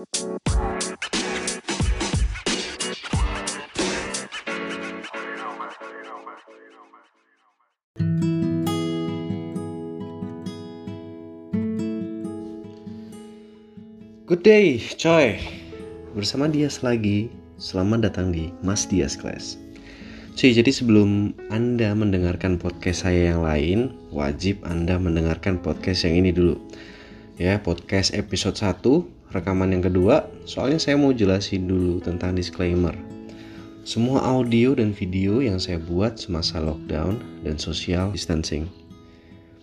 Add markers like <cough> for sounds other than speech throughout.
Good day, coy. Bersama Dias lagi. Selamat datang di Mas Dias Class. Cuy, jadi sebelum Anda mendengarkan podcast saya yang lain, wajib Anda mendengarkan podcast yang ini dulu. Ya, podcast episode 1, rekaman yang kedua. Soalnya saya mau jelasin dulu tentang disclaimer. Semua audio dan video yang saya buat semasa lockdown dan social distancing.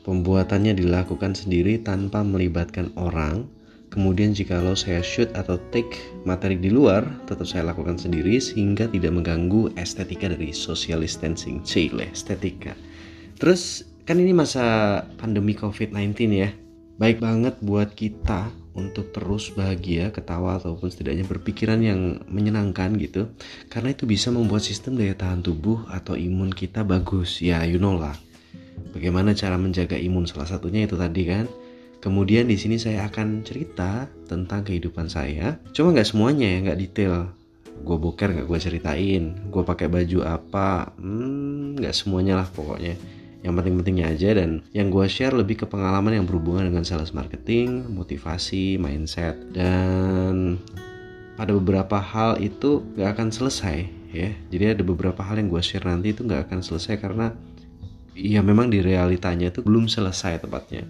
Pembuatannya dilakukan sendiri tanpa melibatkan orang Kemudian jikalau saya shoot atau take materi di luar, tetap saya lakukan sendiri sehingga tidak mengganggu estetika dari social distancing. Cile, estetika. Terus kan ini masa pandemi COVID-19 ya. Baik banget buat kita untuk terus bahagia, ketawa ataupun setidaknya berpikiran yang menyenangkan gitu. Karena itu bisa membuat sistem daya tahan tubuh atau imun kita bagus. Ya, you know lah. Bagaimana cara menjaga imun salah satunya itu tadi kan Kemudian di sini saya akan cerita tentang kehidupan saya. Cuma nggak semuanya ya, nggak detail. Gue boker nggak gue ceritain. Gue pakai baju apa? Hmm, nggak semuanya lah pokoknya. Yang penting-pentingnya aja dan yang gue share lebih ke pengalaman yang berhubungan dengan sales marketing, motivasi, mindset. Dan pada beberapa hal itu nggak akan selesai ya. Jadi ada beberapa hal yang gue share nanti itu nggak akan selesai karena ya memang di realitanya itu belum selesai tepatnya.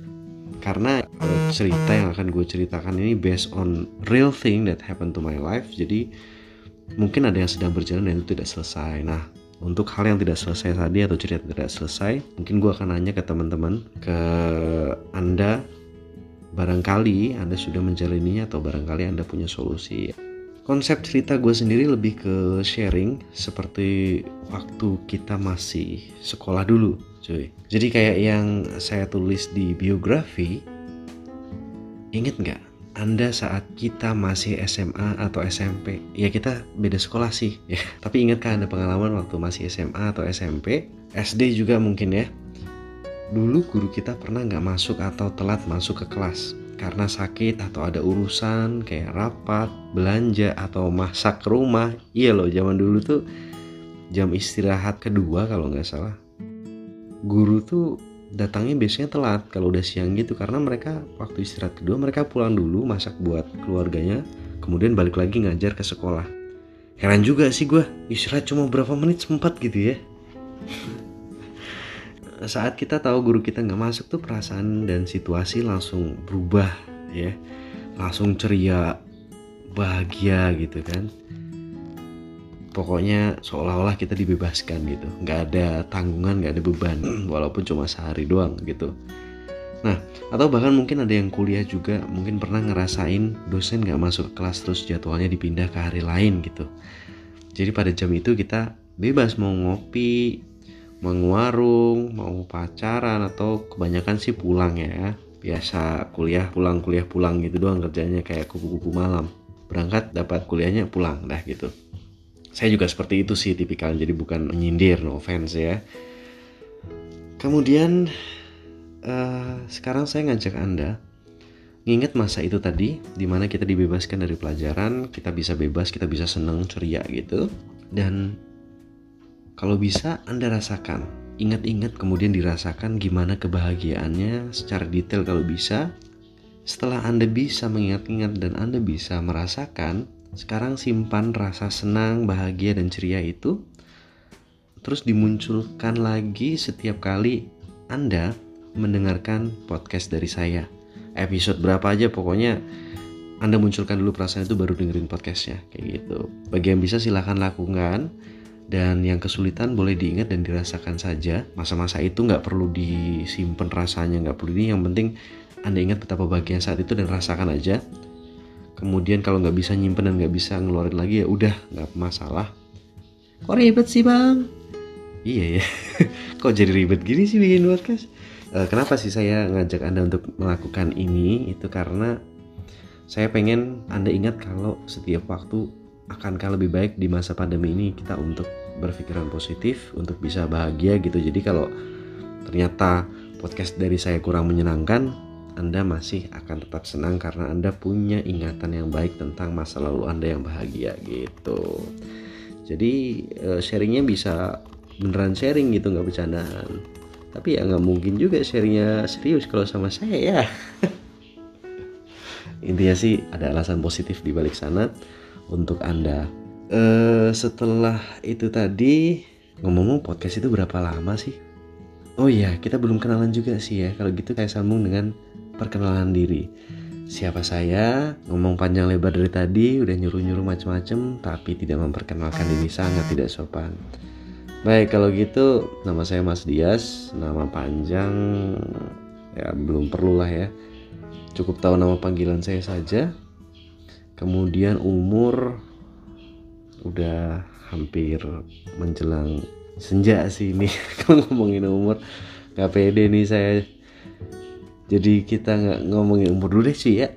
Karena uh, cerita yang akan gue ceritakan ini based on real thing that happened to my life. Jadi mungkin ada yang sedang berjalan dan itu tidak selesai. Nah untuk hal yang tidak selesai tadi atau cerita tidak selesai mungkin gue akan nanya ke teman-teman ke anda. Barangkali anda sudah menjalaninya atau barangkali anda punya solusi. Konsep cerita gue sendiri lebih ke sharing seperti waktu kita masih sekolah dulu cuy. Jadi kayak yang saya tulis di biografi inget nggak anda saat kita masih SMA atau SMP ya kita beda sekolah sih <laughs> ya tapi ingatkah anda pengalaman waktu masih SMA atau SMP SD juga mungkin ya dulu guru kita pernah nggak masuk atau telat masuk ke kelas karena sakit atau ada urusan kayak rapat, belanja atau masak rumah. Iya loh, zaman dulu tuh jam istirahat kedua kalau nggak salah. Guru tuh datangnya biasanya telat kalau udah siang gitu karena mereka waktu istirahat kedua mereka pulang dulu masak buat keluarganya, kemudian balik lagi ngajar ke sekolah. Heran juga sih gue, istirahat cuma berapa menit sempat gitu ya. <laughs> Saat kita tahu guru kita nggak masuk tuh perasaan dan situasi langsung berubah ya. Langsung ceria bahagia gitu kan pokoknya seolah-olah kita dibebaskan gitu nggak ada tanggungan nggak ada beban <clears throat> walaupun cuma sehari doang gitu nah atau bahkan mungkin ada yang kuliah juga mungkin pernah ngerasain dosen nggak masuk ke kelas terus jadwalnya dipindah ke hari lain gitu jadi pada jam itu kita bebas mau ngopi menguarung, mau pacaran atau kebanyakan sih pulang ya. Biasa kuliah pulang kuliah pulang gitu doang kerjanya kayak kupu-kupu malam. Berangkat dapat kuliahnya pulang dah gitu. Saya juga seperti itu sih tipikal jadi bukan menyindir no offense ya. Kemudian uh, sekarang saya ngajak Anda nginget masa itu tadi di mana kita dibebaskan dari pelajaran kita bisa bebas kita bisa seneng ceria gitu dan kalau bisa Anda rasakan, ingat-ingat kemudian dirasakan gimana kebahagiaannya secara detail kalau bisa. Setelah Anda bisa mengingat-ingat dan Anda bisa merasakan, sekarang simpan rasa senang, bahagia, dan ceria itu. Terus dimunculkan lagi setiap kali Anda mendengarkan podcast dari saya. Episode berapa aja pokoknya anda munculkan dulu perasaan itu baru dengerin podcastnya kayak gitu. Bagi yang bisa silahkan lakukan dan yang kesulitan boleh diingat dan dirasakan saja masa-masa itu nggak perlu disimpan rasanya nggak perlu ini yang penting anda ingat betapa bagian saat itu dan rasakan aja kemudian kalau nggak bisa nyimpen dan nggak bisa ngeluarin lagi ya udah nggak masalah. Kok ribet sih bang? Iya ya. <laughs> Kok jadi ribet gini sih bikin podcast? Uh, kenapa sih saya ngajak anda untuk melakukan ini? Itu karena saya pengen anda ingat kalau setiap waktu akankah lebih baik di masa pandemi ini kita untuk berpikiran positif untuk bisa bahagia gitu. Jadi kalau ternyata podcast dari saya kurang menyenangkan Anda masih akan tetap senang karena Anda punya ingatan yang baik tentang masa lalu Anda yang bahagia gitu. Jadi eh, sharingnya bisa beneran sharing gitu nggak bercandaan. Tapi ya nggak mungkin juga sharingnya serius kalau sama saya ya. <laughs> Intinya sih ada alasan positif di balik sana untuk Anda. Eh, setelah itu tadi ngomong-ngomong podcast itu berapa lama sih? Oh iya, kita belum kenalan juga sih ya. Kalau gitu saya sambung dengan perkenalan diri. Siapa saya? Ngomong panjang lebar dari tadi, udah nyuruh-nyuruh macam-macam, tapi tidak memperkenalkan diri sangat tidak sopan. Baik, kalau gitu nama saya Mas Dias, nama panjang ya belum perlu lah ya. Cukup tahu nama panggilan saya saja. Kemudian umur udah hampir menjelang senja sih ini <laughs> kalau ngomongin umur nggak pede nih saya jadi kita nggak ngomongin umur dulu deh sih ya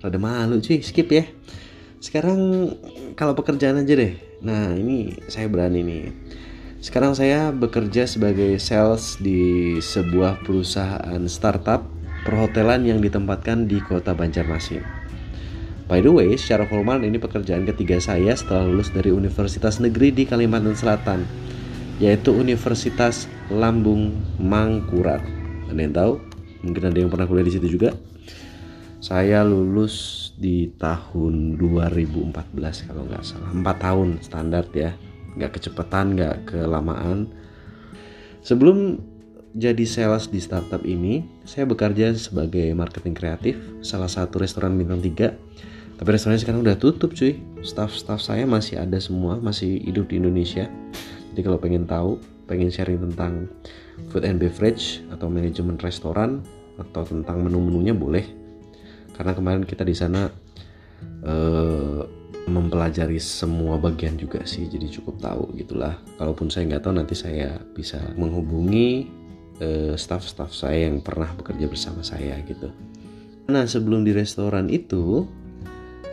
rada malu cuy skip ya sekarang kalau pekerjaan aja deh nah ini saya berani nih sekarang saya bekerja sebagai sales di sebuah perusahaan startup perhotelan yang ditempatkan di kota Banjarmasin. By the way, secara formal ini pekerjaan ketiga saya setelah lulus dari Universitas Negeri di Kalimantan Selatan yaitu Universitas Lambung Mangkurat. Ada yang tahu? Mungkin ada yang pernah kuliah di situ juga. Saya lulus di tahun 2014 kalau nggak salah. 4 tahun standar ya. Nggak kecepatan, nggak kelamaan. Sebelum jadi sales di startup ini, saya bekerja sebagai marketing kreatif salah satu restoran bintang 3. Tapi restorannya sekarang udah tutup cuy. Staff-staff saya masih ada semua, masih hidup di Indonesia jadi kalau pengen tahu, pengen sharing tentang food and beverage atau manajemen restoran atau tentang menu-menunya boleh. Karena kemarin kita di sana uh, mempelajari semua bagian juga sih, jadi cukup tahu gitulah. Kalaupun saya nggak tahu nanti saya bisa menghubungi uh, staff-staff saya yang pernah bekerja bersama saya gitu. Nah sebelum di restoran itu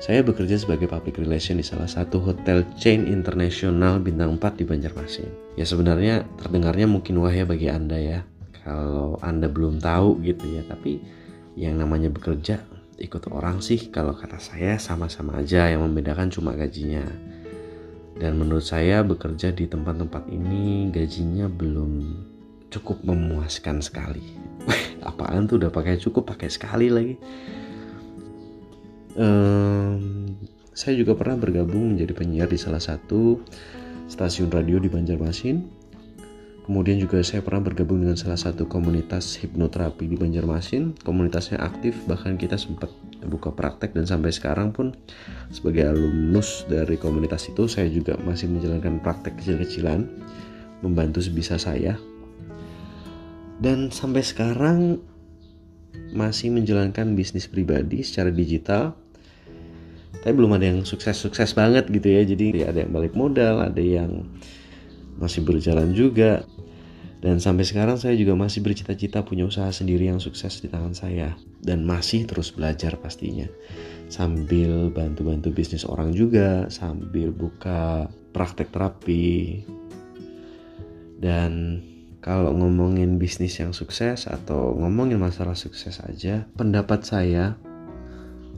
saya bekerja sebagai public relation di salah satu hotel chain internasional bintang 4 di Banjarmasin. Ya sebenarnya terdengarnya mungkin wah ya bagi Anda ya. Kalau Anda belum tahu gitu ya, tapi yang namanya bekerja ikut orang sih kalau kata saya sama-sama aja yang membedakan cuma gajinya. Dan menurut saya bekerja di tempat-tempat ini gajinya belum cukup memuaskan sekali. <laughs> Apaan tuh udah pakai cukup pakai sekali lagi um, saya juga pernah bergabung menjadi penyiar di salah satu stasiun radio di Banjarmasin. Kemudian juga saya pernah bergabung dengan salah satu komunitas hipnoterapi di Banjarmasin. Komunitasnya aktif, bahkan kita sempat buka praktek dan sampai sekarang pun sebagai alumnus dari komunitas itu saya juga masih menjalankan praktek kecil-kecilan membantu sebisa saya. Dan sampai sekarang masih menjalankan bisnis pribadi secara digital tapi belum ada yang sukses-sukses banget gitu ya. Jadi ada yang balik modal ada yang masih berjalan juga. Dan sampai sekarang saya juga masih bercita-cita punya usaha sendiri yang sukses di tangan saya. Dan masih terus belajar pastinya. Sambil bantu-bantu bisnis orang juga sambil buka praktek terapi. Dan kalau ngomongin bisnis yang sukses atau ngomongin masalah sukses aja pendapat saya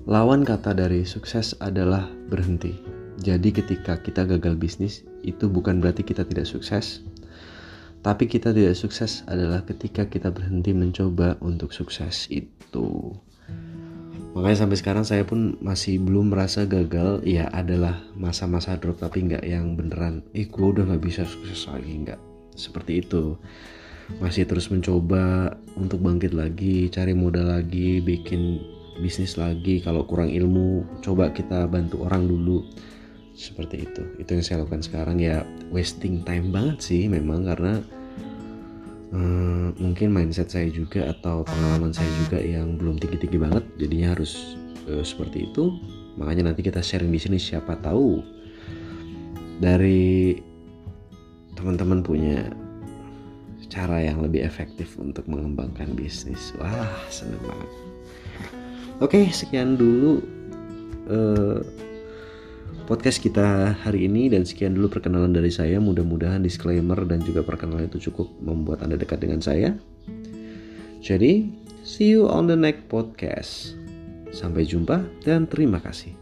Lawan kata dari sukses adalah berhenti. Jadi ketika kita gagal bisnis itu bukan berarti kita tidak sukses. Tapi kita tidak sukses adalah ketika kita berhenti mencoba untuk sukses itu. Makanya sampai sekarang saya pun masih belum merasa gagal. Ya adalah masa-masa drop tapi nggak yang beneran. Eh gue udah nggak bisa sukses lagi nggak. Seperti itu masih terus mencoba untuk bangkit lagi, cari modal lagi, bikin bisnis lagi kalau kurang ilmu coba kita bantu orang dulu. Seperti itu. Itu yang saya lakukan sekarang. Ya wasting time banget sih memang karena uh, mungkin mindset saya juga atau pengalaman saya juga yang belum tinggi-tinggi banget. Jadinya harus uh, seperti itu. Makanya nanti kita sharing di sini siapa tahu. Dari teman-teman punya cara yang lebih efektif untuk mengembangkan bisnis. Wah seneng banget Oke, sekian dulu uh, podcast kita hari ini dan sekian dulu perkenalan dari saya. Mudah-mudahan disclaimer dan juga perkenalan itu cukup membuat Anda dekat dengan saya. Jadi, see you on the next podcast. Sampai jumpa dan terima kasih.